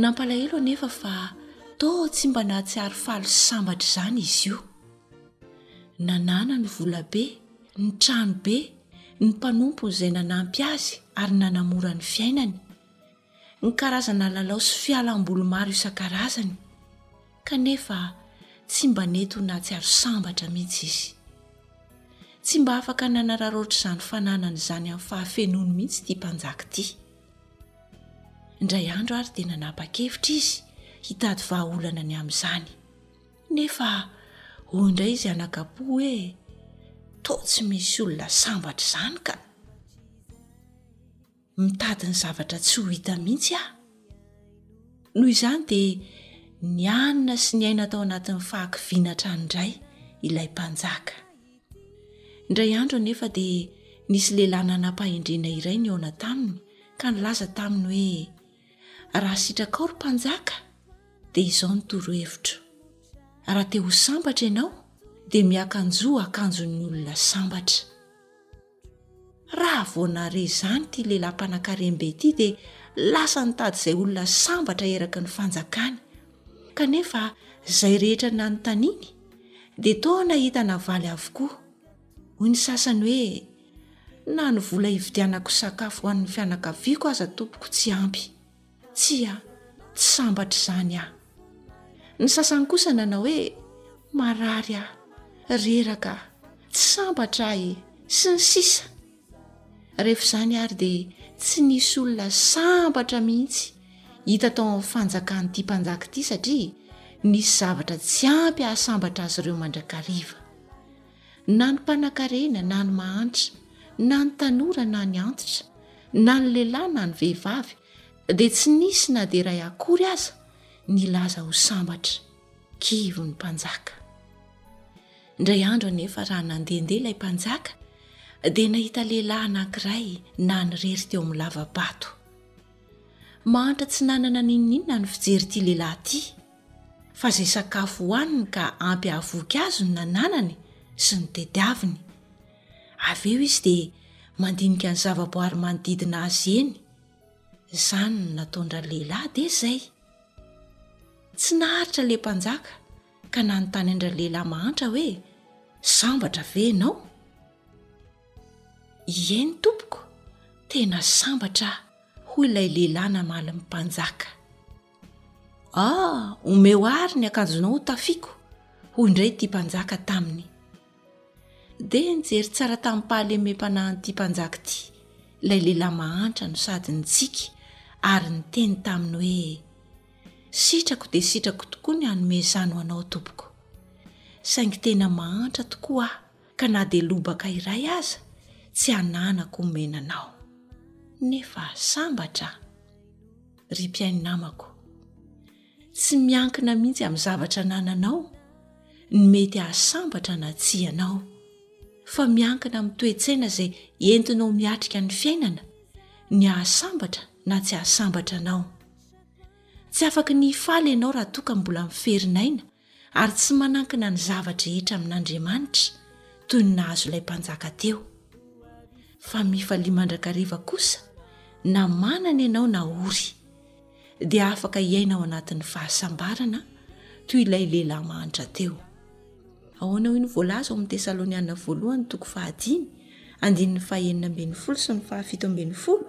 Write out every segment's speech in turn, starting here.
Nampalahelo anefa fa toa tsy mba nahatsiaro faly sy sambatra izany izy io. Nanana ny volabe, ny tranobe, ny mpanompony izay nanampy azy ary nanamora ny fiainany, ny karazana lalao sy fialamboly maro isan-karazany, kanefa tsy mba nety ho nahatsiaro sambatra mihitsy izy. Tsy mba afaka nanararaotra izany fananany izany amin'ny fahafenoany mihitsy ity mpanjaka ity. Indray andro ary dia nanapa-kevitra izy hitady vahaolana ny amin'izany. Nefa hoy indray izy anakapo hoe toa tsy misy olona sambatra izany ka. Mitady ny zavatra tsy ho hita mihitsy aho. Noho izany dia nianina sy niaina tao anatin'ny fahakiviana hatrany indray ilay mpanjaka. Indray andro anefa dia nisy lehilahy nanam-pahendrena iray nihaona taminy ka nilaza taminy hoe, Raha sitrakao ry mpanjaka, dia izao ny torohevitro. Raha te ho sambatra ianao, dia miakanjo akanjon'ny olona sambatra. Raha vao nare izany ity lehilahy mpanankarem-be ity dia lasa nitady izay olona sambatra eraky ny fanjakany, kanefa izay rehetra nanontaniany dia toa nahita navaly avokoa. Hoy ny sasany hoe, Na ny vola hividianako sakafo ho an'ny fianakaviako aza tompoko tsy ampy. Tsia, tsy sambatra izany aho. Ny sasany kosa nanao hoe, Marary aho, reraka aho, tsy sambatra aho e, sy ny sisa Rehefa izany ary dia tsy nisy olona sambatra mihitsy hita tao amin'ny fanjakan'ity mpanjaka ity satria nisy zavatra tsy ampy hahasambatra azy ireo mandrakariva. Na ny mpanankarena na ny mahantra, na ny tanora na ny antitra, na ny lehilahy na ny vehivavy, dia tsy nisy na dia iray akory aza nilaza ho sambatra. Kivy ny mpanjaka. Indray andro anefa raha nandehandeha ilay mpanjaka, dia nahita lehilahy anankiray nanirery teo amin'ny lava-bato. Mahantra tsy nanana n'inon'inona ny fijery ity lehilahy ity. fa izay sakafo hohaniny ka ampy ahavoky azy no nananany sy ny tediaviny avy eo izy dia mandinika ny zavaboary manodidina azy eny izany no nataondra lehilahy dia izay tsy naharitra le mpanjaka ka nanontany andra lehilahy mahantra hoe sambatra ve ianao ieny tompoko tena sambatra hoy ilay lehilahy namaly ny mpanjaka Ah, omeo àry ny akanjonao ho tafiako, hoy indray ity mpanjaka taminy. Dia nijery tsara tamim-pahalemem-panahy an'ity mpanjaka ity ilay lehilahy mahantra no sady nitsiky ary niteny taminy hoe, Sitrako dia sitrako tokoa ny hanome izany ho anao, tompoko. Saingy tena mahantra tokoa aho ka na dia lobaka iray aza tsy ananako homena anao. Nefa sambatra aho. ry mpihaino namako tsy miankina mihitsy amin'ny zavatra anananao ny mety hahasambatra na tsy ianao fa miankina amin'ny toetsaina izay entinao miatrika ny fiainana ny hahasambatra na tsy hahasambatra anao tsy afaka ny hifaly ianao raha toka mbola miferin'aina ary tsy manankina ny zava-drehetra amin'Andriamanitra toy ny nahazo ilay mpanjaka teo, fa mifalia mandrakariva kosa na manana ianao na ory, dia afaka hiaina ao anatin'ny fahasambarana toy ilay lehilahy mahantra teo. Ahoana hoy ny voalaza ao amin'ny Tesaloniana voalohany toko fahadimy andininy fahenina ambin'ny folo sy ny fahafito ambin'ny folo?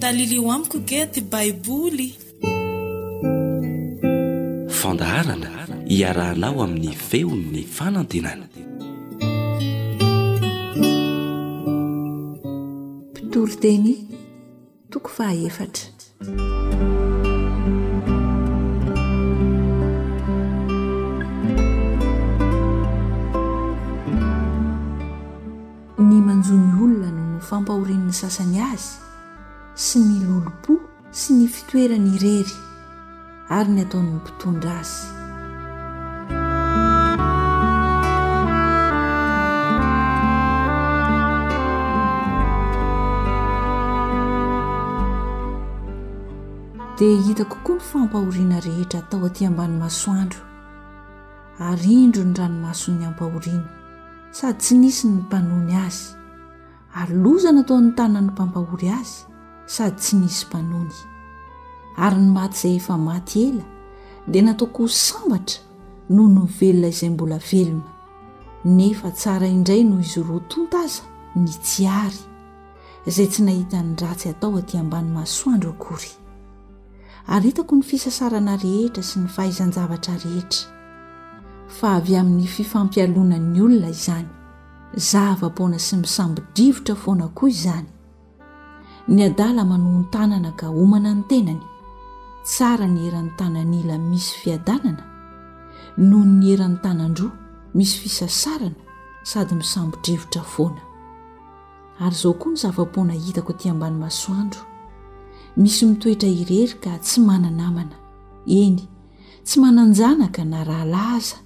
Talilio amiko ge ty baiboly. Fandaharana iarahanao amin'ny feon'ny fanantenana. Mpitoriteny, toko fahaefatra. ny manjo ny olona noho ny fampahorian'ny sasany azy sy ny lolompo sy ny fitoerany irery ary ny ataon'ny mpitondra azy. dia hitako koa ny fampahoriana rehetra atao aty ambany masoandro ary indro ny ranomason'ny ampahoriana sady tsy nisy ny mpanony azy, ary loza natao ny tanan'ny mpampahory azy, sady tsy nisy mpanony. Ary ny maty izay efa maty ela dia nataoko ho sambatra noho ny velona izay mbola velona, nefa tsara indray noho izy roa tonta aza ny tsy àry, izay tsy nahita ny ratsy atao aty ambany masoandro akory. ary hitako ny fisasarana rehetra sy ny fahaizan-javatra rehetra fa avy amin'ny fifampialonan'ny olona izany zava-poana sy misambo-drivotra foana koa izany ny adala manohon-tanana ka homana ny tenany tsara ny eran'ny tanan'ila misy fiadanana noho ny eran'ny tanan-droa misy fisasarana sady misambo-drivotra foana Ary izao koa ny zava-poana hitako aty ambany masoandro. Misy mitoetra irery ka tsy mana-namana, eny, tsy manan-janaka na rahalahy aza,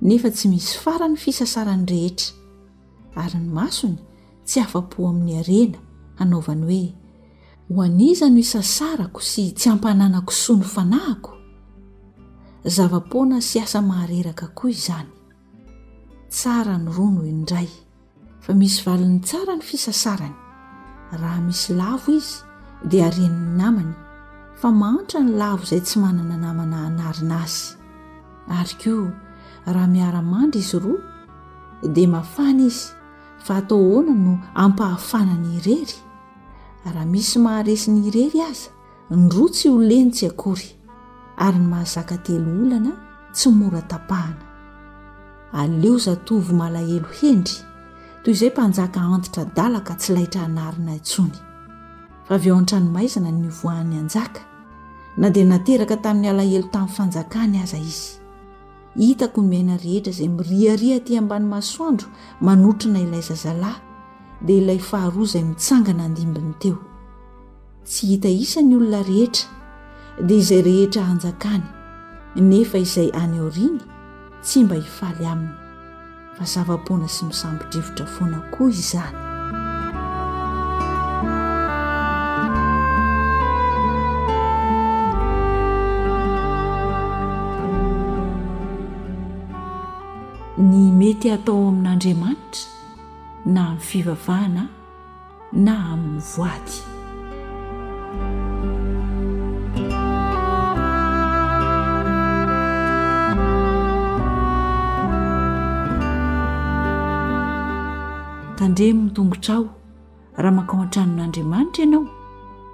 nefa tsy misy farany fisasarany rehetra, ary ny masony tsy afa-po amin'ny harena, hanaovany hoe, Ho an'iza no isasarako sy tsy ampananako soa ny fanahiko? Zava-poana sy asa mahareraka koa izany. Tsara ny ronono indray. fa misy valiny tsara ny fisasarany raha misy lavo izy dia aren'ny namany fa mahantra ny lavo izay tsy manana namana hanarina azy ary koa raha miara-mandry izy roa dia mafana izy fa atao hoana no ampahafanany irery raha misy maharesiny irery aza ny roa tsy ho leny tsy akory ary ny mahazaka telo olana tsy mora tapahana aleo zatovo malahelo hendry toy izay mpanjaka antitra dalaka tsy laitra anarina intsony fa avy eo an-tranomaizana ny ovoahan'ny anjaka na dia nateraka tamin'ny alahelo tamin'ny fanjakany aza izy hitako ny miaina rehetra izay miriaria aty ambany masoandro manotrona ilay zazalahy dia ilay faharoa izay mitsangana andimbiny teo Tsy hita isa ny olona rehetra, dia izay rehetra hanjakany, nefa izay any aoriany tsy mba hifaly aminy, fa zava-poana sy misambodrivotra foana koa izany. Ny mety hatao amin'Andriamanitra na amin'ny fivavahana na amin'ny voady. Tandremo ny tongotrao raha mankao an-tranon'Andriamanitra ianao.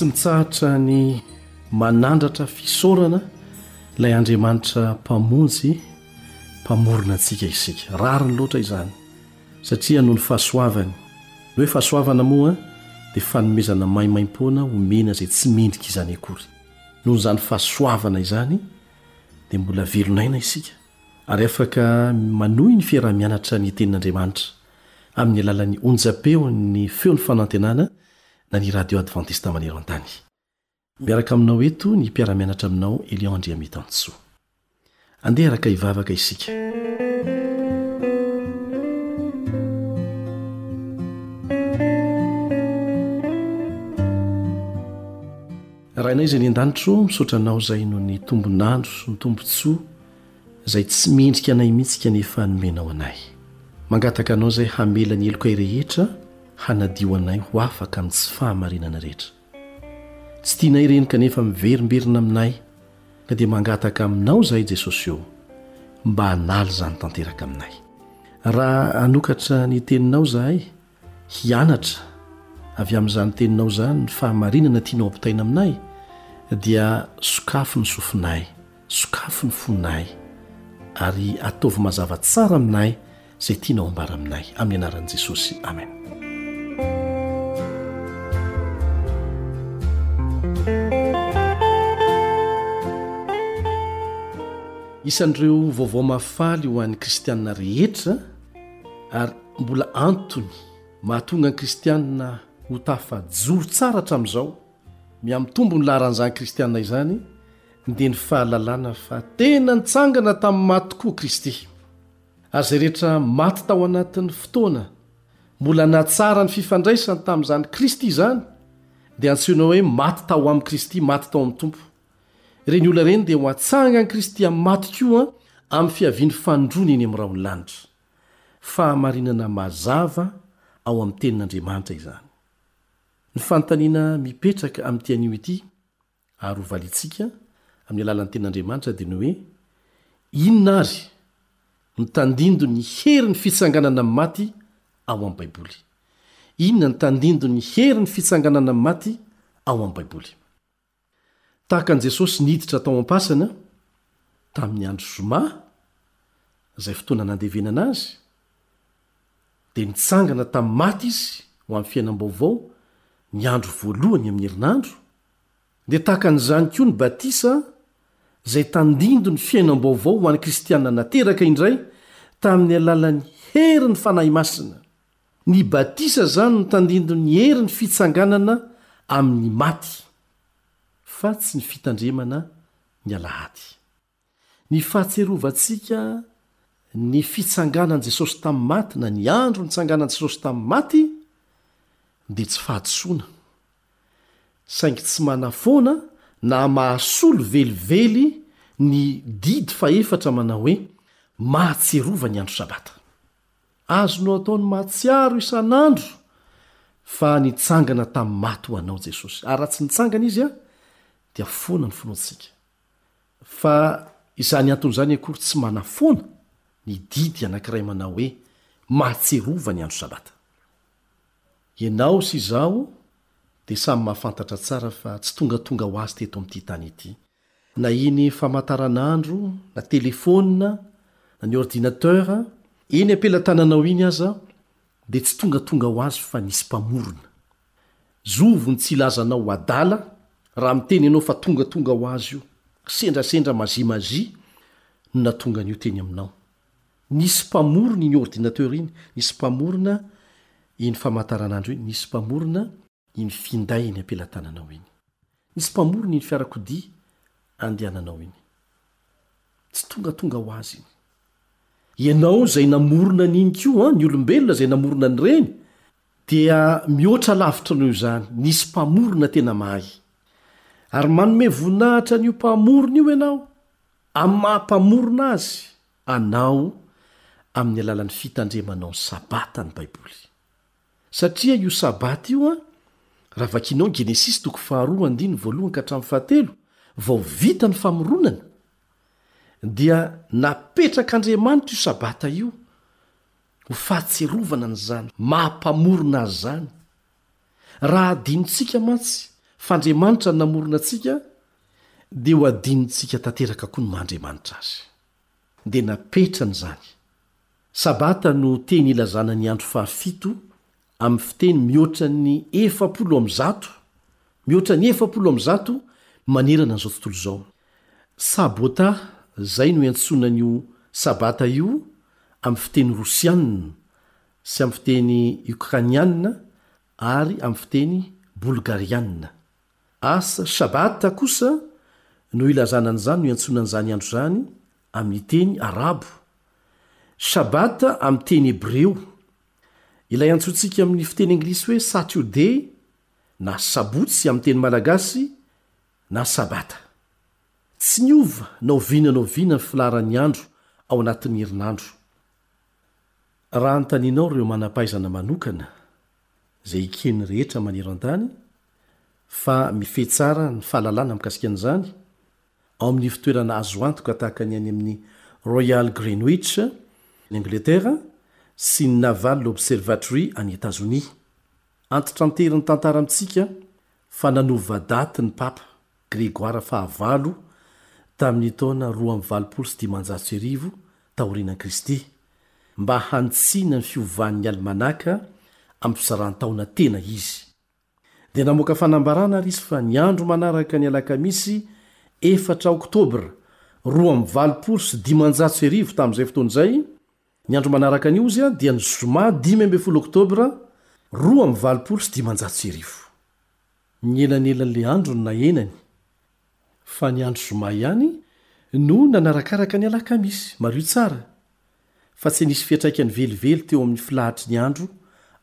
tsy mitsahatra ny manandratra fisaorana ilay andriamanitra mpamonjy mpamorona antsika isika rariny loatra izany satria noho ny fahasoavany ny hoe fahasoavana moa dia fanomezana maimaim-poana omena izay tsy mendrika izany akory Noho izany fahasoavana izany, dia mbola velon'aina isika ary afaka manohy ny fiaraha-mianatra ny Tenin'Andriamanitra, amin'ny alalan'ny onjam-peon'ny Feon'ny Fanantenana na ny Radio Advantista Maneran-tany. Miaraka aminao eto ny mpiara-mianatra aminao Elion Andriamitansoa. Andeha araka hivavaka isika. Rainay izay any an-danitra ô, misaotra Anao izay noho ny tombon'andro sy ny tombontsoa izay tsy mendrika anay mihitsy kanefa nomenao anay. Mangataka Anao izay hamela ny helokay rehetra hanadio anay ho afaka amin'ny tsy fahamarinana rehetra. Tsy tianay ireny kanefa miverimberina aminay ka dia mangataka aminao izahay Jesosy o, mba hanala izany tanteraka aminay. Raha hanokatra ny teninao izahay, hianatra avy amin'izany teninao izany ny fahamarinana tianao ampitaina aminay, dia sokafy ny sofinay. Sokafy ny fonay ary ataovy mazava tsara aminay izay tianao ambara aminay. Amin'ny anaran'i Jesosy, amen. Isan'ireo vaovao mahafaly ho an'ny kristiana rehetra ary mbola antony mahatonga ny kristiana ho tafajoro tsara hatramin'izao, miha-mitombo ny laharan'izany kristiana izany, dia ny fahalalana fa tena nitsangana tamin'ny maty tokoa Kristy, ary izay rehetra maty tao anatin'ny fotoana mbola nahatsara ny fifandraisany tamin'izany Kristy izany dia antsoina hoe maty tao amin'i Kristy, maty tao amin'ny Tompo. Ireny olona ireny dia ho atsangan'i Kristy amin'ny maty koa amin'ny fiaviany fanindroany eny amin'ny rahon'ny lanitra. Fahamarinana mazava ao amin'ny Tenin'Andriamanitra izany. Ny fanontaniana mipetraka amin'ity anio ity, Ary ho valiantsika amin'ny alalan'ny Tenin'Andriamanitra dia ny hoe, Inona àry no tandindon'ny herin'ny fitsanganana amin'ny maty ao amin'ny Baiboly? Inona no tandindon'ny herin'ny fitsanganana amin'ny maty ao amin'ny Baiboly? Tahaka an'i Jesosy niditra tao am-pasana tamin'ny andro zoma, izay fotoana nandevenana azy, dia nitsangana tamin'ny maty izy ho amin'ny fiainam-baovao ny andro voalohany amin'ny herinandro, Dia tahaka an'izany koa ny batisa, izay tandindon'ny fiainam-baovao ho an'ny kristiana nateraka indray tamin'ny alalan'ny herin'ny Fanahy Masina. Ny batisa izany no tandindon'ny herin'ny fitsanganana amin'ny maty, fa tsy ny fitandremana ny alahady. Ny fahatsiarovantsika ny fitsanganan'i Jesosy tamin'ny maty na ny andro nitsanganan'i Jesosy tamin'ny maty dia tsy fahadisoana, saingy tsy manafoana na mahasolo velively ny didy fahefatra manao hoe, Mahatsiarova ny andro Sabata. Azonao atao ny mahatsiaro isan'andro fa nitsangana tamin'ny maty ho anao Jesosy, ary raha tsy nitsangana Izy dia foana ny finoantsika. Fa izany antony izany akory tsy manafoana ny didy anankiray manao hoe, Mahatsiarova ny andro Sabata. Ianao sy izaho dia samy mahafantatra tsara fa tsy tongatonga ho azy teto amin'ity tany ity na iny famantaranandro na telefaonina na ny ordinateur eny am-pelatananao iny aza dia tsy tongatonga ho azy fa nisy mpamorona Zovy no tsy hilaza anao ho adala raha miteny ianao fa tongatonga ho azy io. Sendrasendra maziamazia no nahatonga an'io teny aminao. Nisy mpamorona iny ordinateur iny, nisy mpamorona iny famantaranandro iny, nisy mpamorona iny finday eny am-pelatananao iny. Nisy mpamorona iny fiarakodia andehananao iny. Tsy tongatonga ho azy iny. Ianao izay namorona an'iny koa an, ny olombelona izay namorona an'ireny Dia mihoatra lavitra noho izany, nisy Mpamorona tena mahay. Ary manome voninahitra an'io Mpamorona io ianao, amin'ny maha-Mpamorona Azy anao amin'ny alalan'ny fitandremanao ny Sabata ny Baiboly. Satria io Sabata io, raha vakianao ny Genesisy toko faharoa andininy voalohany ka hatramin'ny fahatelo, vao vita ny famoronana, dia napetrak'Andriamanitra io Sabata io, Ho fahatsiarovana an'izany maha Mpamorona azy izany, raha hadinontsika mantsy fa Andriamanitra no namorona antsika, dia ho hadinontsika tanteraka koa ny maha Andriamanitra Azy. Dia napetrany izany. Sabata no teny ilazana ny andro fahafito amin'ny fiteny mihoatra ny efapolo amin'ny zato, mihoatra ny efapolo amin'ny zato manerana an'izao tontolo izao. Sabota izay no iantsoana an'io Sabata io amin'ny fiteny rosianina sy amin'ny fiteny okrainianina ary amin'ny fiteny bolgarianina. As Shabbat kosa no ilazana an'izany no iantsoana an'izany andro izany amin'ny teny arabo, Shabbat amin'ny teny hebreo. Ilay antsointsika amin'ny fiteny anglisy hoe Saturday na Sabotsy amin'ny teny malagasy na Sabata. Tsy miova na oviana na oviana ny filaharan'ny andro ao anatin'ny herinandro. Raha anontanianao ireo manam-pahaizana manokana, izay eken'ny rehetra maneran-tany, fa mifehy tsara ny fahalalana mikasika an'izany, ao amin'ny fitoerana azo antoka tahaka ny any amin'ny Royal Greenwich, any Angletera, sy ny Naval Observatory, any Etazonia. Antitranterin'ny tantara amintsika fa nanova daty ny Papa, Gregoara fahavalo, tamin'ny taona roa amby valopolo sy dimanjato sy arivo, taorianan'i Kristy, mba hanitsiana ny fiovan'ny alimanaka amim-pizaran-taona tena izy. dia namoaka fanambarana ary izy fa ny andro manaraka ny alakamisy efatra oktobra roa amby valopolo sy dimanjato sy arivo tamin'izay fotoana izay, ny andro manaraka an'io ozya dia ny zoma dimy ambin'ny folo oktobra roa amby valopolo sy dimanjato sy arivo. Ny elanelan'ilay andro no nahenany Fa ny andro zoma ihany no nanarakaraka ny alakamisy, mariho tsara fa tsy nisy fiantraikany velively teo amin'ny filahatry ny andro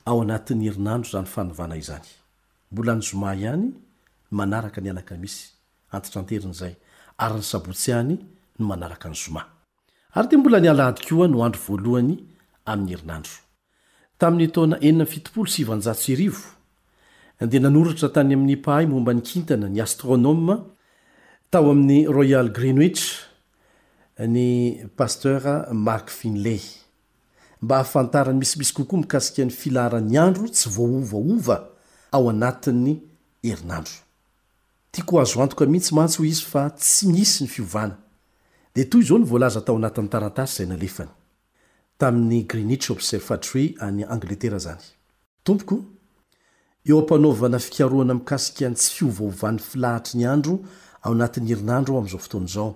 ao anatin'ny herinandro izany fanovana izany. Mbola ny zoma ihany ny manaraka ny alakamisy, antitranterina izay, ary ny sabotsy ihany ny manaraka ny zoma. Ary dia mbola ny Alahady koa no andro voalohany amin'ny herinandro. Tamin'ny taona enina amby fitopolo sy sivanjato sy arivo, dia nanoratra tany amin'ny mpahay momba ny kintana, ny astronoma, tao amin'ny Royal Greenwich, ny Pasteur Mark Finley, mba hahafantarany misimisy kokoa mikasika ny filaharan'ny andro tsy voaovaova ao anatin'ny herinandro. Tiako azo antoka mihitsy mantsy hoy izy fa tsy misy ny fiovana. Dia toy izao no voalaza tao anatin'ny taratasy izay nalefany. Tamin'ny Greenwich Observatory any Angletera izany. Tompoko, eo am-panaovana fikarohana mikasika ny tsy fiovaovan'ny filahatry ny andro ao anatin'ny herinandro aho amin'izao fotoana izao.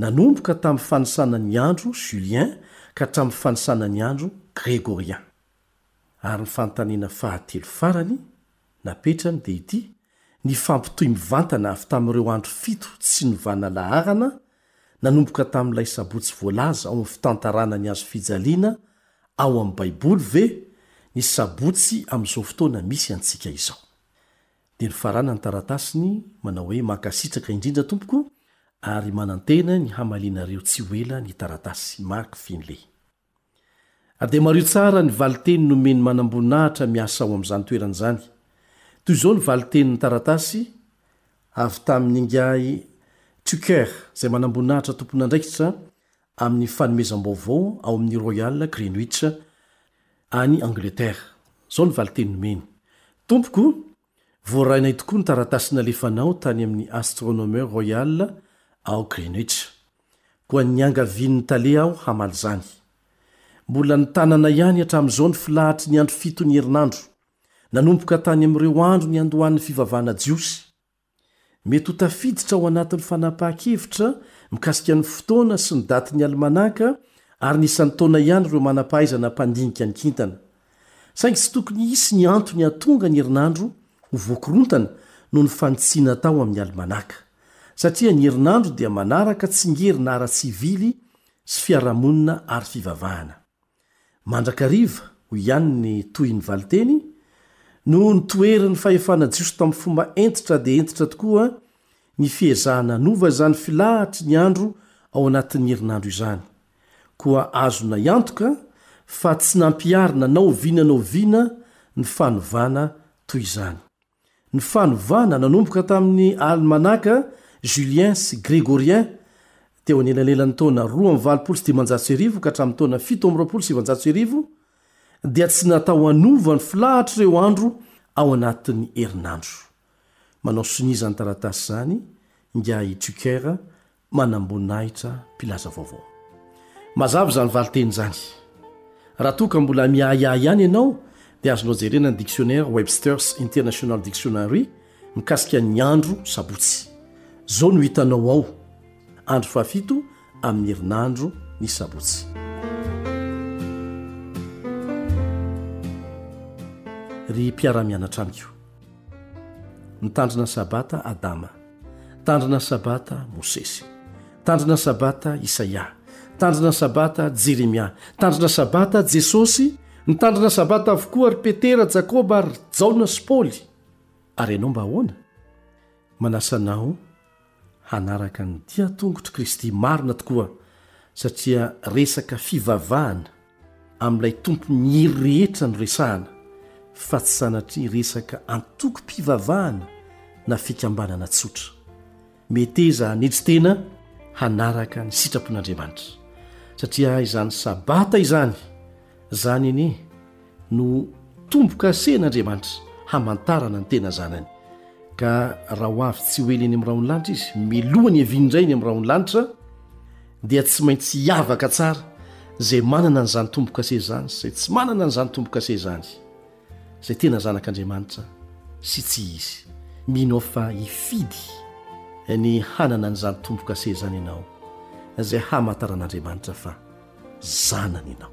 Nanomboka tamin'ny fanisana ny andro julien ka hatramin'ny fanisana ny andro gregorien. Ary ny fanontaniana fahatelo farany napetrany dia ity, Nifampitohy mivantana avy tamin'ireo andro fito tsy novana laharana, nanomboka tamin'ilay sabotsy voalaza ao amin'ny fitantarana ny hazofijaliana ao amin'ny Baiboly ve ny sabotsy amin'izao fotoana misy antsika izao? Dia nifarana ny taratasiny manao hoe mankasitraka indrindra tompoko ary manantena ny hamalianareo tsy ho ela ny taratasy. Mark Finley. Ary dia mariho tsara ny valinteny nomen'ny manamboninahitra miasa ao amin'izany toerana izany. Toy izao ny valintenin'ny taratasy avy tamin'ingahy Tucker izay manamboninahitra tompon'andraikitra amin'ny fanomezam-baovao ao amin'ny Royal Greenwich, any Angleterre. Izao no valin-teny nomeny, Tompoko, voarainay tokoa ny taratasy nalefanao tany amin'ny Astronomer Royal ao Greenwich. Koa niangavian'ny tale aho hamaly izany. Mbola ny tananay ihany hatramin'izao ny filahatry ny andro fito ny herinandro, nanomboka tany amin'ireo andro niandohan'ny fivavahana jiosy. Mety ho tafiditra ao anatin'ny fanapahan-kevitra mikasika ny fotoana sy ny datin'ny alimanaka ary ny isan'ny taona ihany ireo manam-pahaizana mpandinika ny kintana. Saingy tsy tokony hisy ny antony hahatonga ny herinandro ho voakorontana noho ny fanitsiana atao amin'ny alimanaka, satria ny herinandro dia manaraka tsingerin ara-tsivily sy fiarahamonina ary fivavahana. Mandrakariva, hoy ihany ny tohin'ny valinteny, no nitoherin'ny fahefana jiosy tamin'ny fomba hentitra dia hentitra tokoa ny fiezahana hanova izany filahatry ny andro ao anatin'ny herinandro izany. Koa azonay antoka fa tsy nampiharina na oviana na oviana ny fanovana toy izany. Ny fanovana, nanomboka tamin'ny alimanaka julien sy grégorien teo anelanelan'ny taona roa amby valopolo sy dimanjato sy arivo ka hatramin'ny taona fito amby roapolo sy sivinjato sy arivo, dia tsy natao hanova ny filahatr'ireo andro ao anatin'ny herinandro. Manao sonia izany taratasy izany ingahy Tucker manamboninahitra mpilaza vaovao. Mazava izany valinteny izany. Raha toa ka mbola miahiahy ihany ianao dia azonao jerena ny diksionera Webster's International Dictionary mikasika ny andro sabotsy. Izao no hitanao ao, Andro fahafito amin'ny herinandro ny sabotsy. Ry mpiara-mianatra amiko. Mitandrina Sabata Adama. Tandrina Sabata, Mosesy. Tandrina Sabata, Isaia. Tandrina Sabata, Jeremia. Tandrina Sabata, Jesosy. Nitandrina Sabata avokoa ry Petera, Jakoba ary Jaona sy Paoly. Ary ianao mba ahoana? Manasa anao hanaraka ny dian-tongotr'i Kristy marina tokoa satria resaka fivavahana amin'ilay Tompon'ny hery rehetra no resahana fa tsy sanatria resaka antokom-pivavahana na fikambanana tsotra. Meteza hanetry tena hanaraka ny sitrapon'Andriamanitra, satria izany Sabata izany, izany anie no tombo-kasen'Andriamanitra hamantarana ny tena zanany. Ka raha ho avy tsy ho ela eny amin'ny rahon'ny lanitra izy, melohany havia indray eny amin'ny rahon'ny lanitra, dia tsy maintsy hiavaka tsara izay manana an'izany tombo-kase izany sy izay tsy manana an'izany tombo-kase izany, izay tena zanak'Andriamanitra sy tsy izy. Mino aho fa hifidy ny hanana an'izany tombo-kase izany ianao, izay hamantaran'Andriamanitra fa zanany ianao.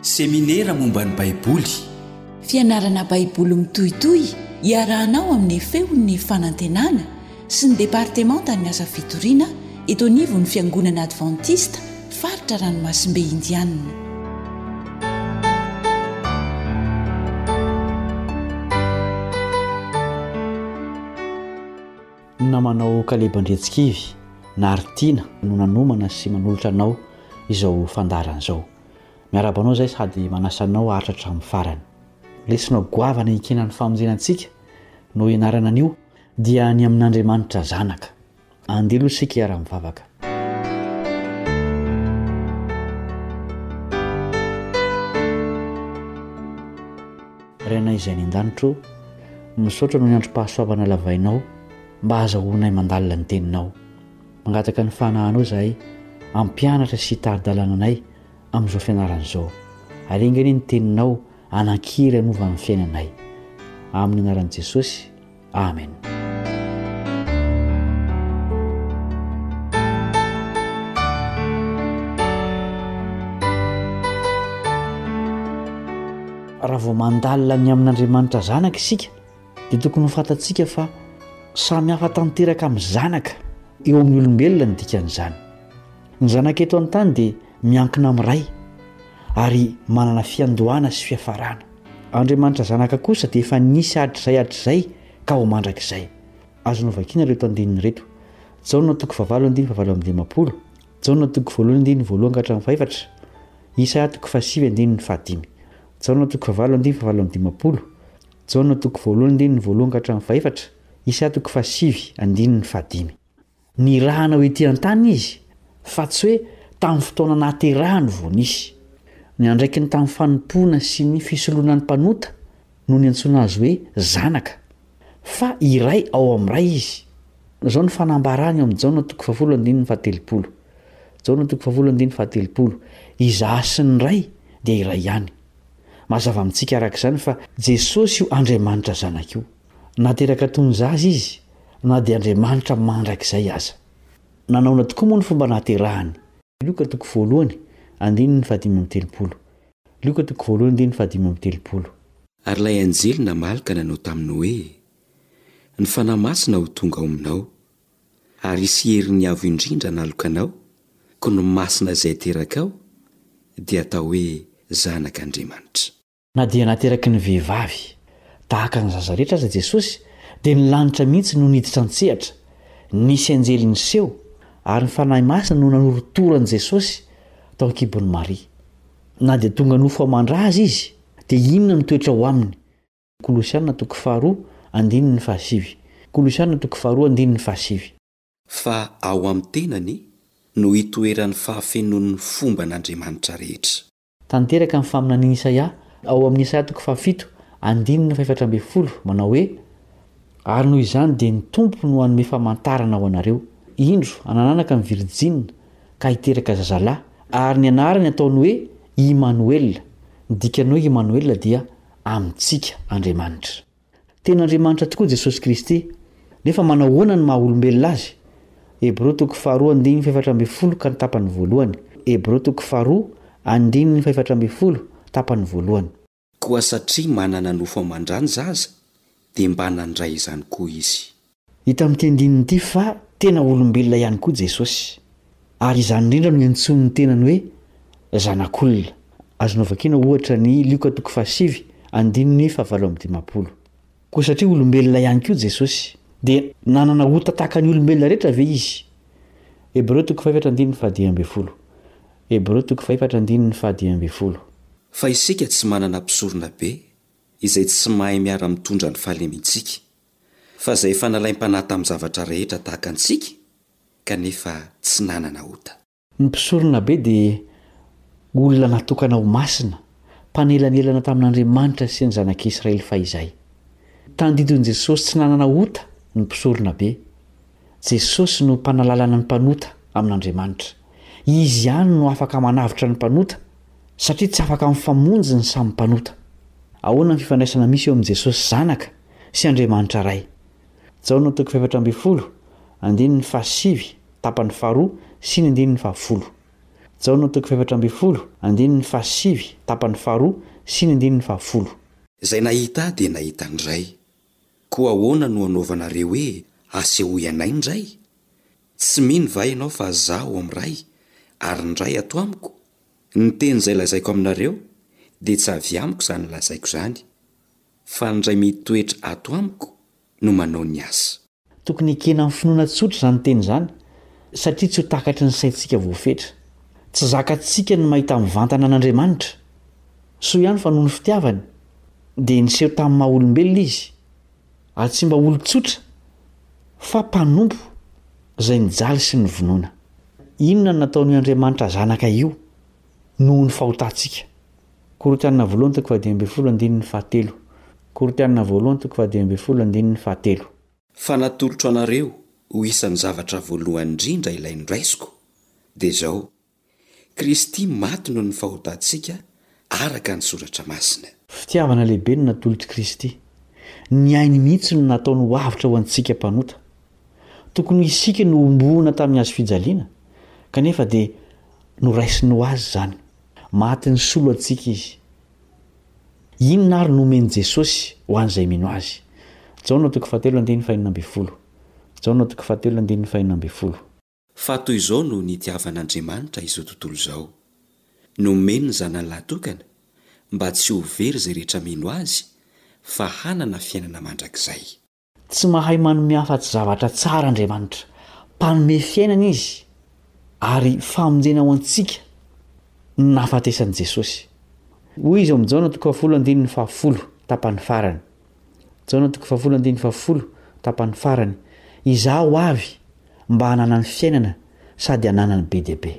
Seminera momba ny Baiboly. Fianarana Baiboly mitohitohy iarahanao amin'ny Feon'ny Fanantenana sy ny Departemantan'ny Asa Fitoriana eto anivon'ny Fiangonana Advantista Faritra Ranomasimbe Indianina. Ny namanao Kaleba Andriantsikivy, Naritina, no nanomana sy manolotra anao izao fandaharana izao. Miarahaba anao izay sady manasa anao haharitra hatramin'ny farany. Lesona goavana ekena ny famonjena antsika no ianarana anio dia ny amin'Andriamanitra Zanaka. Andeha aloha isika hiara-mivavaka. Ray anay izay any an-danitro, misaotra noho ny androm-pahasoavana lavainao mba hahazahoanay mandalina ny teninao. Mangataka ny fanahanao izahay hampianatra sy hitari-dalana anay amin'izao fianarana izao. Aringa anie ny teninao hanan-kery hanova ny fiainanay. Amin'ny anaran'i Jesosy, amena. Raha vao mandalina ny amin'Andriamanitra Zanaka isika, dia tokony ho fantatsika fa samy hafa tanteraka amin'ny zanaka eo amin'ny olombelona ny dikan'izany. Ny zanaka eto an-tany dia miankina amin'ny ray ary manana fiandohana sy fiafarana. Andriamanitra zanaka kosa dia efa nisy hatrizay hatrizay ka ho mandrakizay. Azonao vakiana ireto andininy ireto, Jaona toko fahavalo andininy fahavalo amby dimampolo, Jaona toko voalohany andininy voalohany ka hatramin'ny fahefatra, Isaia toko fahasivy andininy fahadimy, Jaona toko fahavalo andininy fahavalo amby dimampolo, Jaona toko voalohany andininy voalohany ka hatramin'ny fahefatra, Isa toko fahasivy andininy fahadimy. Nirahana ho ety an-tany izy, fa tsy hoe tamin'ny fotoana nahaterahany vao nisy. Ny andraikiny tamin'ny fanompoana sy ny fisoloana ny mpanota no niantsoana azy hoe zanaka. Fa iray ao amin'ny Ray izy. Izao no fanambarany ao amin'ny Jaona toko fahafolo andininy fahatelopolo, Jaona toko fahafolo andininy fahatelopolo, Izaho sy ny Ray dia iray ihany. Mazava amintsika araka izany fa Jesosy io Andriamanitra Zanaka io. Nateraka toy ny zaza izy, na dia Andriamanitra mandrakizay aza. Nanaona tokoa moa ny fomba nahaterahany? Lioka toko voalohany, andininy fahadimy amby telopolo. Lioka toko voalohany, andininy fahadimy amby telopolo. Ary ilay anjely namaly ka nanao taminy hoe, Ny Fanahy Masina ho tonga ao aminao, Ary hisy herin'ny Avo Indrindra hanaloka anao, koa ny masina izay terakao dia hatao hoe zanak'Andriamanitra. Na dia nateraky ny vehivavy, tahaka ny zaza rehetra aza Jesosy, dia ny lanitra mihitsy no niditra an-tsehatra. Nisy anjely niseho, ary ny fanahy masina no nanorontoro an'i Jesosy tao an-kibon'i Maria. Na dia tonga nofo aman-dra aza izy, dia inona no toetra ao aminy? Kolosiana toko faharoa andininy fahasivy Kolosiana toko faharoa andininy fahasivy. Fa ao amin'ny tenany no hitoeran'ny fahafenoan'ny fomban' Andriamanitra rehetra. Tanteraka ny faminanian'i Isaia ao amin'ny Isaia toko fahafito andininy fahefatra ambin'ny folo manao hoe, Ary noho izany dia ny Tompo no hanome famantarana ho anareo, Indro, hanananaka ny virjina ka hiteraka zazalahy, ary ny anarany hataony hoe Imanoela, ny dikany hoe Imanoela dia amintsika Andriamanitra. Tena Andriamanitra tokoa Jesosy Kristy, nefa manao ahoana ny maha-olombelona Azy? Hebreo toko faharoa andininy fahefatra ambin'ny folo ka ny tapany voalohany. Hebreo toko faharoa andininy fahefatra ambin'ny folo, tapany voalohany. Koa satria manana nofo aman-drany zaza, dia mba nandray izany koa izy. Hita amin'ity andininy ity fa tena olombelona ihany koa Jesosy, ary izany indrindra no iantsoany ny tenany hoe Zanak'olona. Azonao vakiana, ohatra, ny Lioka toko fahasivy, andininy fahavalo amby dimampolo. Koa satria olombelona ihany koa Jesosy, dia nanana ota tahaka ny olombelona rehetra ve izy? Hebreo toko fahefatra andininy fahadimy ambin'ny folo Hebreo toko fahefatra andininy fahadimy ambin'ny folo. Fa isika tsy manana mpisoronabe izay tsy mahay miara-mitondra ny fahalementsika. Fa izay efa nalaim-panahy tamin'ny zavatra rehetra tahaka antsika kanefa tsy nanana ota. Ny mpisoronabe dia olona natokana ho masina, mpanelanelana tamin'Andriamanitra sy ny zanak'Israely fahizay. Tandidon'i Jesosy tsy nanana ota ny mpisoronabe. Jesosy no mpanalalana ny mpanota amin'Andriamanitra. Izy ihany no afaka manavotra ny mpanota satria tsy afaka mifamonjy ny samy mpanota. Ahoana ny fifandraisana misy eo amin'i Jesosy Zanaka sy Andriamanitra Ray. Jaona toko fahefatra ambin'ny folo, andininy fahasivy, tapany faharoa, sy ny andininy fahafolo. Jaona toko fahefatra ambin'ny folo, andininy fahasivy, tapany faharoa, sy ny andininy fahafolo. Izay nahita Ahy dia nahita ny Ray. Koa ahoana no anaovanareo hoe asehoy anay ny Ray? Tsy mino va ianao fa Izaho ao amin'ny Ray, ary ny Ray ato amiko? Ny teny izay lazaiko aminareo dia tsy avy amiko izany lazaiko izany. Fa ny Ray mitoetra ato amiko no manao ny asa. Tokony hekena amin'ny finoana tsotra izany teny izany, satria tsy ho takatry ny saintsika voafetra. Tsy zakantsika ny mahita mivantana an'Andriamanitra. Soa ihany fa noho ny fitiavany, dia niseho tamin'ny maha-olombelona izy, ary tsy mba olon-tsotra, fa mpanompo izay nijaly sy nivonona. Inona no nataon'io Andriamanitra Zanaka io noho ny fahotantsika? Korintiana voalohany toko fahadimy ambin'ny folo andininy fahatelo Korintiana voalohany toko fahadimy ambin'ny folo andininy fahatelo. Fa natolotro anareo ho isan'ny zavatra voalohany indrindra ilay noraisiko, dia izao, Kristy maty noho ny fahotantsika araka ny Soratra Masina. Fitiavana lehibe no natolotr'i Kristy. Ny ainy mihitsy no nataony ho avotra ho antsika mpanota. Tokony ho isika no hombohona tamin'ny hazo fijaliana, kanefa dia noraisiny ho azy izany. Maty nisolo antsika izy. Inona àry no homen'i Jesosy ho an'izay mino azy? Jaona toko fahatelo andininy fahenina ambin'ny folo Jaona toko fahatelo andininy fahenina ambin'ny folo. Fa toy izao no nitiavan'Andriamanitra izao tontolo izao, nomeny ny Zanany lahatokana, mba tsy ho very izay rehetra mino Azy, fa hanana fiainana mandrakizay. Tsy mahay manome afa-tsy zavatra tsara Andriamanitra. Mpanome fiainana Izy, ary famonjena ho antsika no nahafatesan'i Jesosy. Hoy Izy ao amin'ny Jaona toko fahafolo andininy fahafolo, tapany farany. Jaona toko fahafolo andininy fahafolo, tapany farany, Izaho avy mba hananany fiainana sady hananany be dia be.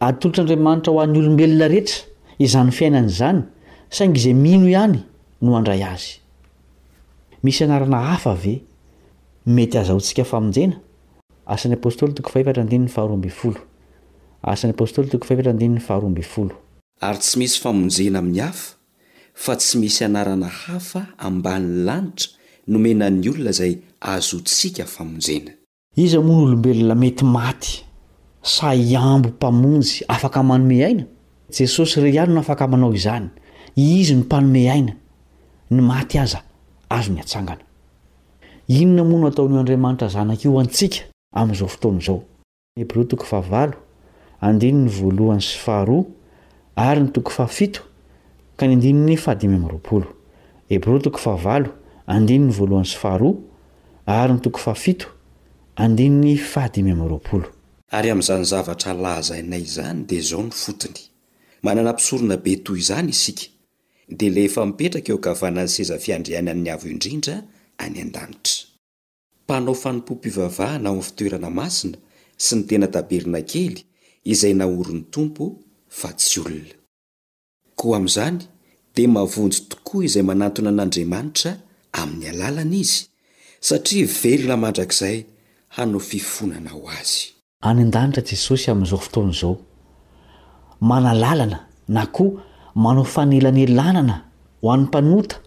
Atolotr'Andriamanitra ho an'ny olombelona rehetra izany fiainana izany, saingy izay mino ihany no handray azy. Misy anarana hafa ve mety azahoantsika famonjena? Asan'ny Apostoly toko fahefatra andininy faharoa ambin'ny folo Asan'ny Apostoly toko fahefatra andininy faharoa ambin'ny folo. Ary tsy misy famonjena amin'ny hafa, fa tsy misy anarana hafa ambanin'ny lanitra nomena ny olona izay azotsika famonjena. Iza moa no olombelona mety maty sa hiambo Mpamonjy afaka manome aina? Jesosy irery ihany no afaka manao izany. Izy no Mpanome aina. Ny maty aza azony atsangana. Inona moa no ataon'io Andriamanitra Zanaka io ho antsika amin'izao fotoana izao? Hebreo toko fahavalo, andininy voalohany sy faharoa, ary ny toko fahafito ka ny andininy fahadimy amby roapolo. Hebreo toko fahavalo, andininy voalohany sy faharoa, Ary ny toko fahafito, andininy fahadimy amby roapolo. Ary amin'izany zavatra lazainay izany dia izao no fotony, manana mpisorona be toy izany isika, dia ilay efa mipetraka eo ankavanan'ny seza fiandrianan'ny Avo Indrindra any an-danitra. Mpanao fanompoam-pivavahana ao amin'ny fitoerana masina sy ny tena tabernakely izay naorin'ny Tompo, fa tsy olona. Koa amin'izany dia mavonjy tokoa izay manantona an'Andriamanitra amin'ny alalany izy, satria velona mandrakizay hanao fifonana ho Azy. Any an-danitra Jesosy amin'izao fotoana izao, manalalana na koa manao fanelanelanana ho an'ny mpanota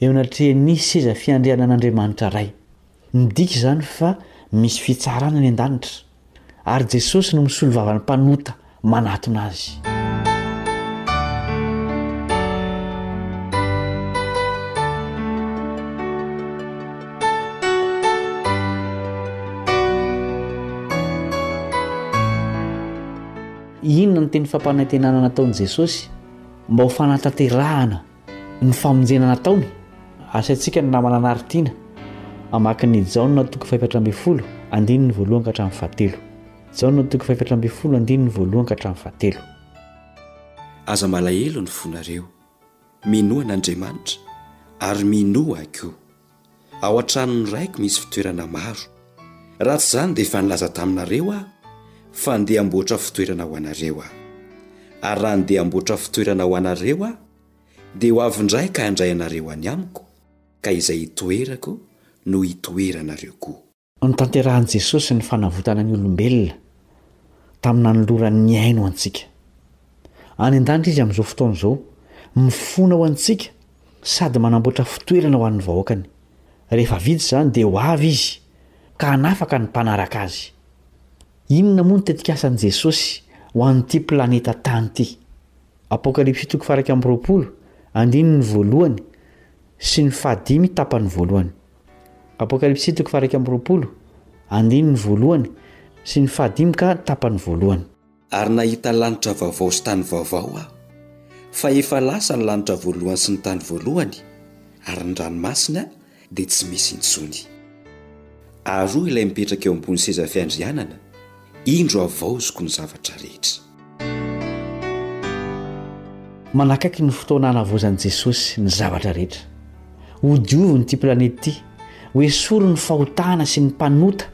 eo anatrehan'ny seza fiandrianan'Andriamanitra Ray. Midika izany fa misy fitsarana any an-danitra, ary Jesosy no misolo vavan'ny mpanota manatona azy. Inona ny teny fampanantenana nataon'i Jesosy mba ho fanatanterahana? Ny famonjena nataony. Asaintsika ny namana hanari-tiana hamaky ny Jaona toko fahefatra ambin'ny folo, andininy voalohany ka hatramin'ny fahatelo. Jaona toko fahefatra ambin'ny folo, andininy voalohany ka hatramin'ny fahatelo. Aza malahelo ny fonareo. Minoa an'Andriamanitra, ary minoa Ahy koa. Ao an-tranon'ny Raiko misy fitoerana maro. Raha tsy izany dia efa nilaza taminareo Aho fa handeha hamboatra fitoerana ho anareo Aho. Ary raha handeha hamboatra fitoerana ho anareo Aho, dia ho avy indray ka handray anareo any Amiko, ka izay itoerako no hitoeranareo koa. Notanterahin'i Jesosy ny fanavotana ny olombelona tamin'ny nanolorany ny ainy ho antsika. Any an-danitra izy amin'izao fotoana izao, mifona ho antsika sady manamboatra fitoerana ho an'ny vahoakany. Rehefa vita izany, dia ho avy izy ka hanafaka ny mpanaraka azy. Inona moa ny tetikasan'i Jesosy ho an'ity planeta tany ity? Apokalypsy toko faha iraika amby roapolo, andininy voalohany sy ny fahadimy tapany voalohany. Apokalypsy toko faha-iraika amby roapolo, andininy voalohany sy ny fahadimy ka tapany voalohany. Ary nahita lanitra vaovao sy tany vaovao aho, fa efa lasa ny lanitra voalohany sy ny tany voalohany, ary ny ranomasina dia tsy misy intsony. Ary hoy ilay mipetraka eo ambony seza fiandrianana, Indro havaoziko ny zavatra rehetra. Manakaiky ny fotoana hanavaozan'i Jesosy ny zavatra rehetra. Hodioviny ity planety ity, hoesoriny ny fahotana sy ny mpanota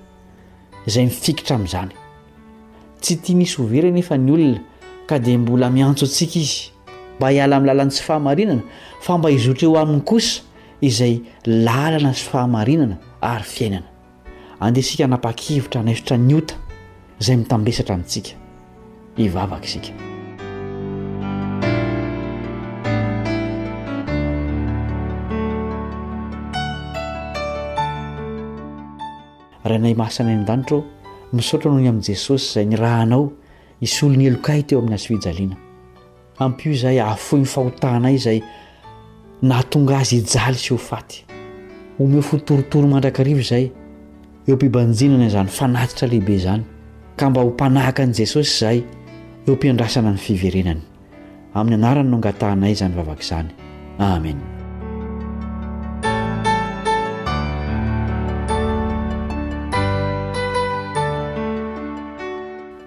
izay mifikitra amin'izany. Tsy tia misy ho very anefa ny olona ka dia mbola miantso antsika izy mba hiala amin'ny lalan'ny tsy fahamarinana fa mba hizotra eo aminy kosa izay lalana sy fahamarinana ary fiainana. Andeha isika hanapa-kevitra hanaisotra ny ota izay mitambesatra amintsika. Hivavaka isika. Rainay Masina any an-danitra ô, misaotra noho ny amin'i Jesosy izay nirahanao hisolo ny helokay teo amin'ny hazofijaliana. Ampio izahay hahafoy ny fahotanay izay nahatonga azy hijaly sy ho faty. Omeo fo torotoro mandrakariva izahay eo am-pibanjinana izany fanatitra lehibe izany, ka mba ho mpanahaka an'i Jesosy izahay eo am-piandrasana ny fiverenany. Amin'ny anarany no angatahanay izany vavaka izany. Amena.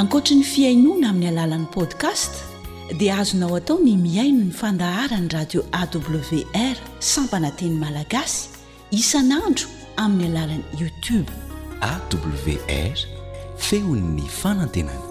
Ankoatry ny fihainoana amin'ny alalan'ny podcast dia azonao atao ny mihaino ny fandaharan'ny radio AWR sampana teny malagasy isan'andro amin'ny alalan'ny YouTube. AWR feon'ny fanantenana.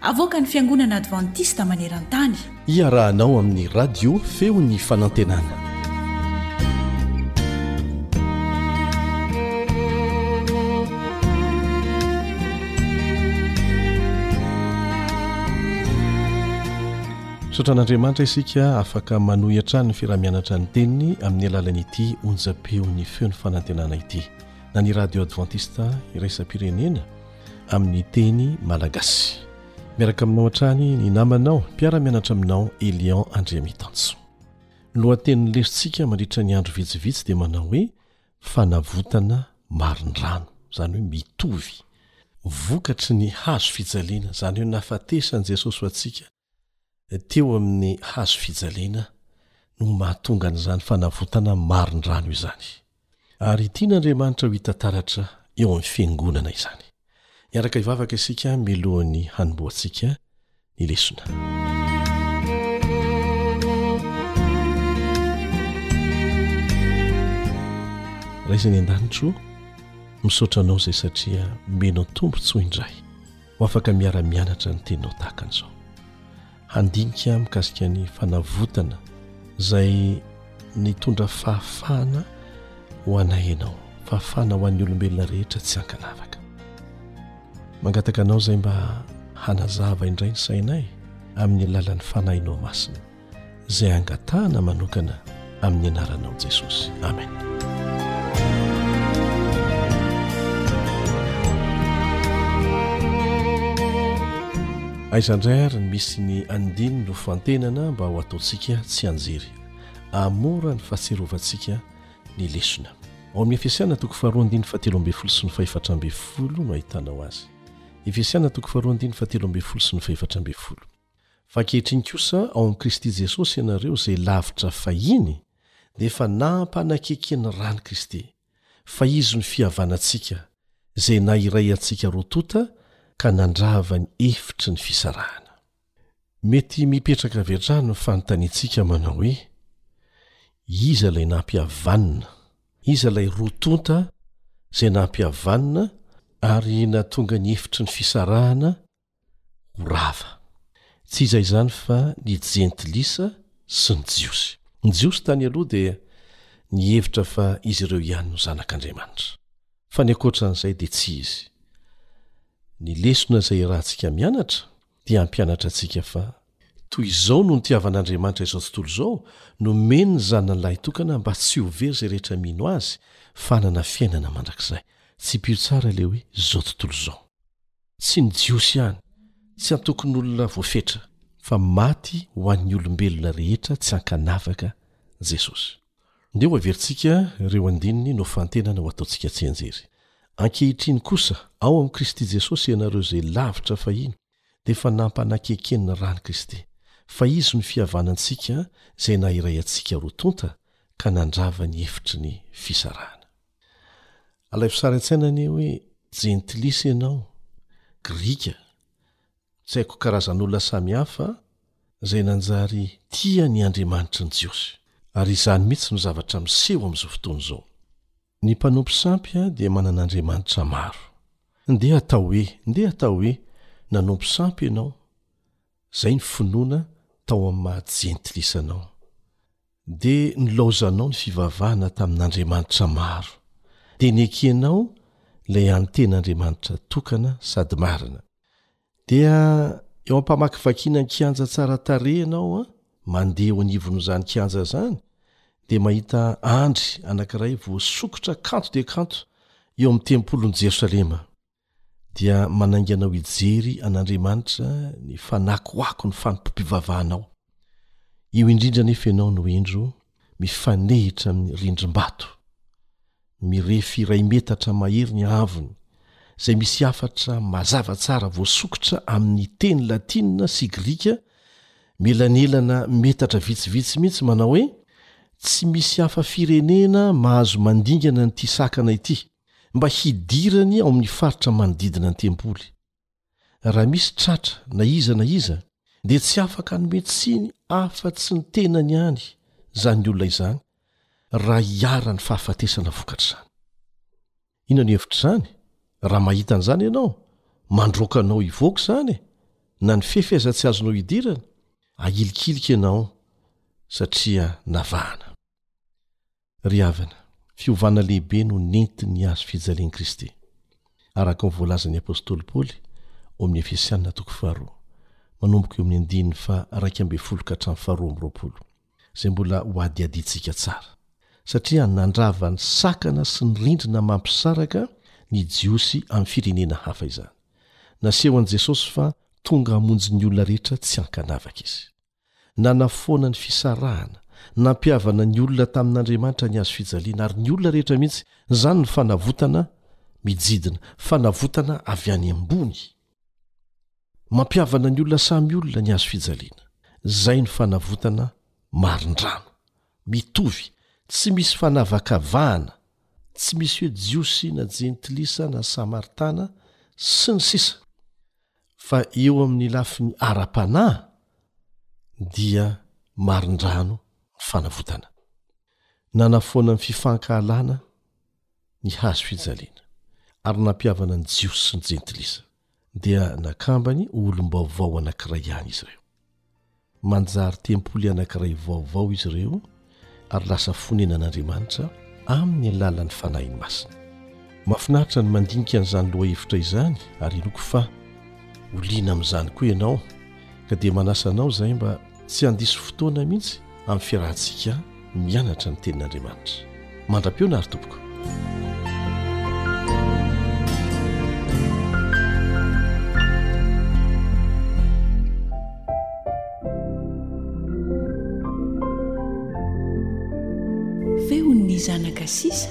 Avoakan'ny Fiangonana Advantista maneran-tany. Iarahanao amin'ny Radio Feon'ny Fanantenana. Misaotra an'Andriamanitra isika afaka manohy hatrany ny fiarahamianatra ny teniny amin'ny alalan'ity onjam-peon'ny feon'ny fanantenana ity na ny radio advantista iraisam-pirenena amin'ny teny malagasy miaraka aminao hatrany ny namanao mpiara-mianatra aminao elion andriamitanso ny lohatenin'ny lesontsika mandritra ny andro vitsivitsy dia manao hoe fanavotana marindrano izany hoe mitovy vokatry ny hazo fijaliana izany hoe nafatesan'i jesosy ho antsika teo amin'ny hazo fijaliana no mahatonga an'izany fanavotana marindrano izany. Ary tian'Andriamanitra ho hita taratra eo amin'ny Fiangonana izany. Hiaraka hivavaka isika mialohan'ny hanombohantsika ny lesona. Ray izay ny an-danitro, misaotra anao izay satria menao tombontsoa indray. Ho afaka miara-mianatra ny teninao tahaka an'izao. Handinika mikasika ny fanavotana izay nitondra fahafahana ho anay ianao, fahafahana ho an'ny olombelona rehetra tsy ankanavaka. Mangataka anao izay mba hanazava indray ny sainay amin'ny alalan'ny Fanahinao Masina. izay angatahana manokana amin'ny anaranao Jesosy. Amen. Aizandray ary ny misy ny andininy ho fantenana mba ho ataontsika tsy anjery. Amora ny fahatsiarovantsika ny lesona. Ao amin'ny Efesiana toko faharoa andininy fahatelo ambin'ny folo sy ny fahefatra ambin'ny folo no ahitanao azy. Efesiana toko faharoa andininy fahatelo ambin'ny folo sy ny fahefatra ambin'ny folo. Fa ankehitriny kosa ao amin'i Kristy Jesosy ianareo izay lavitra fahiny dia efa nampanakeke ny ran'i Kristy, fa Izy no fihavanantsika, izay nahiray antsika roa tonta ka nandrava ny efitry ny fisarahana. Mety mipetraka avy hatrany ny fanontaniantsika manao hoe, Iza ilay nampihavanina? Iza ilay roa tonta izay nampihavanina ary nahatonga ny efitry ny fisarahana ho rava. Tsy iza izany fa ny Jentilisa sy ny Jiosy. Ny Jiosy tany aloha dia nihevitra fa izy ireo ihany no zanak'Andriamanitra. Fa ny ankoatra an'izay dia tsy izy. Ny lesona izay iarahantsika mianatra dia hampianatra antsika fa toy izao no nitiavan'Andriamanitra izao tontolo izao, nomeny ny Zanany Lahitokana mba tsy ho very izay rehetra mino Azy fa hanana fiainana mandrakizay. Tsipiho tsara ilay hoe izao tontolo izao. Tsy ny Jiosy ihany, tsy antokon'olona voafetra, fa maty ho an'ny olombelona rehetra tsy ankanavaka Jesosy. Ndeha ho averintsika ireo andininy nofantenana ho ataontsika tsianjery. Ankehitriny kosa, ao amin'i Kristy Jesosy ianareo izay lavitra fahiny, dia efa nampanakeken'ny ran'i Kristy, fa Izy no fihavanantsika izay nahiray antsika roa tonta ka nandrava ny efitry ny fisarahana. Alaivo sary an-tsaina anie hoe jentilisa ianao, grika, tsy haiko karazan'olona samihafa izay nanjary tia ny andriamanitry ny Jiosy. Ary izany mihitsy no zavatra miseho amin'izao fotoana izao. Ny mpanompo sampy dia manana andriamanitra maro. Ndeha atao hoe, ndeha atao hoe, nanompo sampy ianao, izay ny finoana tao amin'ny maha-jentilisa anao. dia nilaozanao ny fivavahana tamin'andriamanitra maro, dia nekenao ilay Anten'Andriamanitra tokana sady marina. Dia eo am-pamakivakiana ny kianja tsara tarehy ianao, mandeha eo anivon'izany kianja izany, dia mahita andry anankiray voasokitra kanto dia kanto eo amin'ny tempolin'i Jerosalema. dia manainga anao hijery an'Andriamanitra ny fanakoako ny fanompoam-pivavahanao. Io indrindra anefa ianao no indro mifanehitra amin'ny rindrim-bato. Mirefy iray metatra mahery ny haavony, izay misy hafatra mazava tsara voasokitra amin'ny teny latinina sy grika mielanelana metatra vitsivitsy mihitsy manao hoe, Tsy misy hafa firenena mahazo mandingana an'ity sakana ity. mba hidirany ao amin'ny faritra manodidina ny tempoly. Raha misy tratra na iza na iza, dia tsy afaka hanome tsiny afa-tsy ny tenany ihany izany olona izany, raha hiharan'ny fahafatesana vokatr'izany. Inona ny hevitr'izany? Raha mahita an'izany ianao, mandroaka anao hivoaka izany e! Na ny fefy aza tsy azonao hidirana, ahilikilika ianao satria navahana. Ry havana, fiovana lehibe no nentin'ny hihazo fijalian'i Kristy. Araka ny voalazan'ny apostoly Paoly ao amin'ny Efesiana toko faharoa, manomboka eo amin'ny andininy faha-iraika ambin'ny folo ka hatramin'ny faharoa amby roapolo, izay mbola hohadihadiantsika tsara. Satria nandrava ny sakana sy ny rindrina mampisaraka ny Jiosy amin'ny firenena hafa izany, nasehon'i Jesosy fa tonga hamonjy ny olona rehetra tsy an-kanavaka izy. Nanafoana ny fisarahana, nampihavana ny olona tamin'Andriamanitra ny hazo fijaliana, ary ny olona rehetra mihitsy. Izany ny fanavotana mijidina, fanavotana avy any ambony. Mampihavana ny olona samy olona ny hazo fijaliana. Izay no fanavotana marindrano. Mitovy, tsy misy fanavakavahana, tsy misy hoe Jiosy na Jentilisa na Samaritana, sy ny sisa. Fa eo amin'ny lafiny ara-panahy dia marindrano ny fanavotana. Nanafoana ny fifankahalana ny hazo fijaliana ary nampihavana ny Jiosy sy ny Jentilisa, dia nakambany ho olom-baovao anankiray ihany izy ireo. Manjary tempoly anankiray vaovao izy ireo ary lasa fonenan'Andriamanitra amin'ny alalan'ny Fanahiny Masina. Mahafinaritra ny mandinika an'izany lohahevitra izany ary inoako fa ho liana amin'izany koa ianao ka dia manasa anao izahay mba tsy handiso fotoana mihitsy amin'ny fiarahantsika mianatra ny tenin'Andriamanitra. Mandra-piona ary tompoko. Feon'ny zanaka sisa.